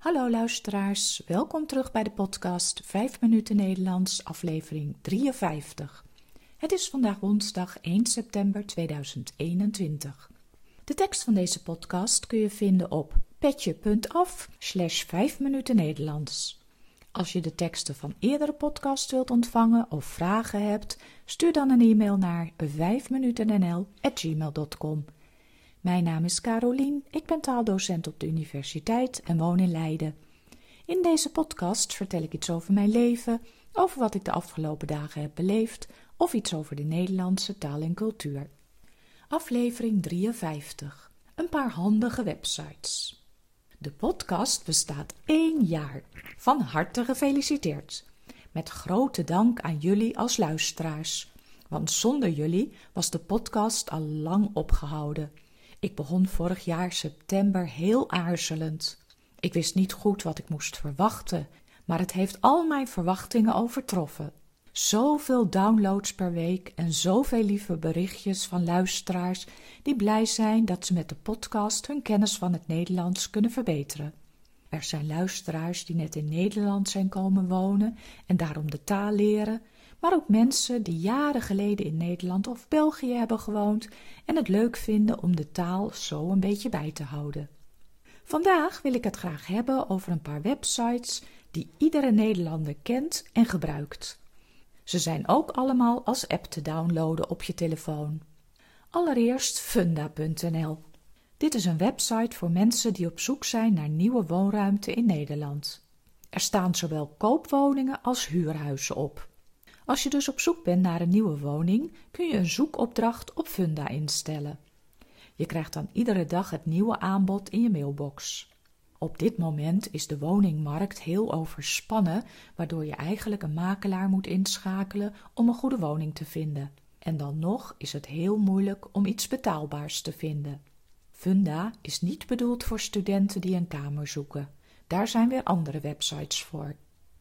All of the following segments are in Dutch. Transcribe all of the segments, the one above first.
Hallo luisteraars, welkom terug bij de podcast 5 minuten Nederlands, aflevering 53. Het is vandaag woensdag 1 september 2021. De tekst van deze podcast kun je vinden op petje.af slash 5 minuten Nederlands. Als je de teksten van eerdere podcasts wilt ontvangen of vragen hebt, stuur dan een e-mail naar 5minutennl.gmail.com. Mijn naam is Carolien, ik ben taaldocent op de universiteit en woon in Leiden. In deze podcast vertel ik iets over mijn leven, over wat ik de afgelopen dagen heb beleefd of iets over de Nederlandse taal en cultuur. Aflevering 53. Een paar handige websites. De podcast bestaat één jaar. Van harte gefeliciteerd. Met grote dank aan jullie als luisteraars. Want zonder jullie was de podcast al lang opgehouden. Ik begon vorig jaar september heel aarzelend. Ik wist niet goed wat ik moest verwachten, maar het heeft al mijn verwachtingen overtroffen. Zoveel downloads per week en zoveel lieve berichtjes van luisteraars die blij zijn dat ze met de podcast hun kennis van het Nederlands kunnen verbeteren. Er zijn luisteraars die net in Nederland zijn komen wonen en daarom de taal leren, maar ook mensen die jaren geleden in Nederland of België hebben gewoond en het leuk vinden om de taal zo een beetje bij te houden. Vandaag wil ik het graag hebben over een paar websites die iedere Nederlander kent en gebruikt. Ze zijn ook allemaal als app te downloaden op je telefoon. Allereerst funda.nl. Dit is een website voor mensen die op zoek zijn naar nieuwe woonruimte in Nederland. Er staan zowel koopwoningen als huurhuizen op. Als je dus op zoek bent naar een nieuwe woning, kun je een zoekopdracht op Funda instellen. Je krijgt dan iedere dag het nieuwe aanbod in je mailbox. Op dit moment is de woningmarkt heel overspannen, waardoor je eigenlijk een makelaar moet inschakelen om een goede woning te vinden. En dan nog is het heel moeilijk om iets betaalbaars te vinden. Funda is niet bedoeld voor studenten die een kamer zoeken. Daar zijn weer andere websites voor.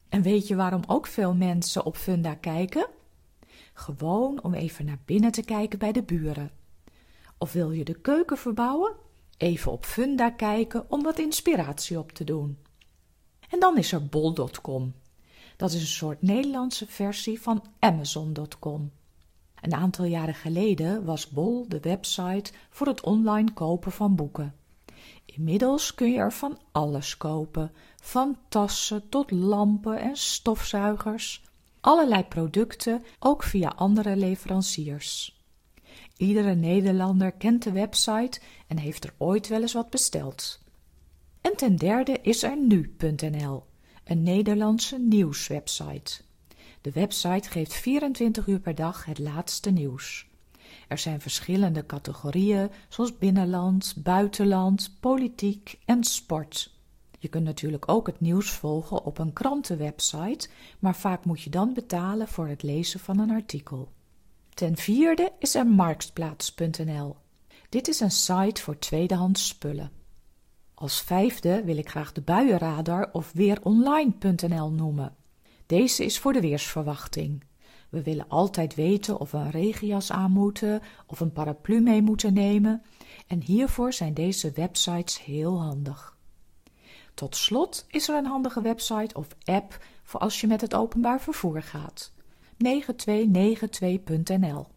En weet je waarom ook veel mensen op Funda kijken? Gewoon om even naar binnen te kijken bij de buren. Of wil je de keuken verbouwen? Even op Funda kijken om wat inspiratie op te doen. En dan is er bol.com. Dat is een soort Nederlandse versie van Amazon.com. Een aantal jaren geleden was Bol de website voor het online kopen van boeken. Inmiddels kun je er van alles kopen, van tassen tot lampen en stofzuigers. Allerlei producten, ook via andere leveranciers. Iedere Nederlander kent de website en heeft er ooit wel eens wat besteld. En ten derde is er nu.nl, een Nederlandse nieuwswebsite. De website geeft 24 uur per dag het laatste nieuws. Er zijn verschillende categorieën, zoals binnenland, buitenland, politiek en sport. Je kunt natuurlijk ook het nieuws volgen op een krantenwebsite, maar vaak moet je dan betalen voor het lezen van een artikel. Ten vierde is er marktplaats.nl. Dit is een site voor tweedehands spullen. Als vijfde wil ik graag de buienradar of weeronline.nl noemen. Deze is voor de weersverwachting. We willen altijd weten of we een regenjas aan moeten of een paraplu mee moeten nemen en hiervoor zijn deze websites heel handig. Tot slot is er een handige website of app voor als je met het openbaar vervoer gaat. 9292.nl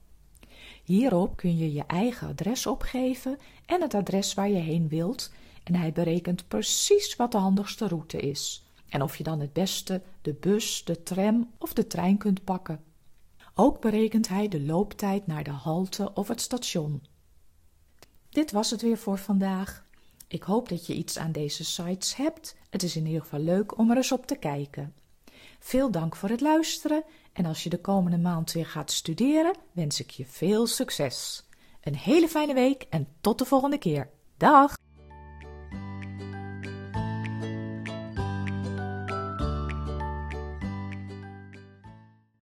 Hierop kun je je eigen adres opgeven en het adres waar je heen wilt en hij berekent precies wat de handigste route is en of je dan het beste de bus, de tram of de trein kunt pakken. Ook berekent hij de looptijd naar de halte of het station. Dit was het weer voor vandaag. Ik hoop dat je iets aan deze sites hebt. Het is in ieder geval leuk om er eens op te kijken. Veel dank voor het luisteren en als je de komende maand weer gaat studeren, wens ik je veel succes. Een hele fijne week en tot de volgende keer. Dag!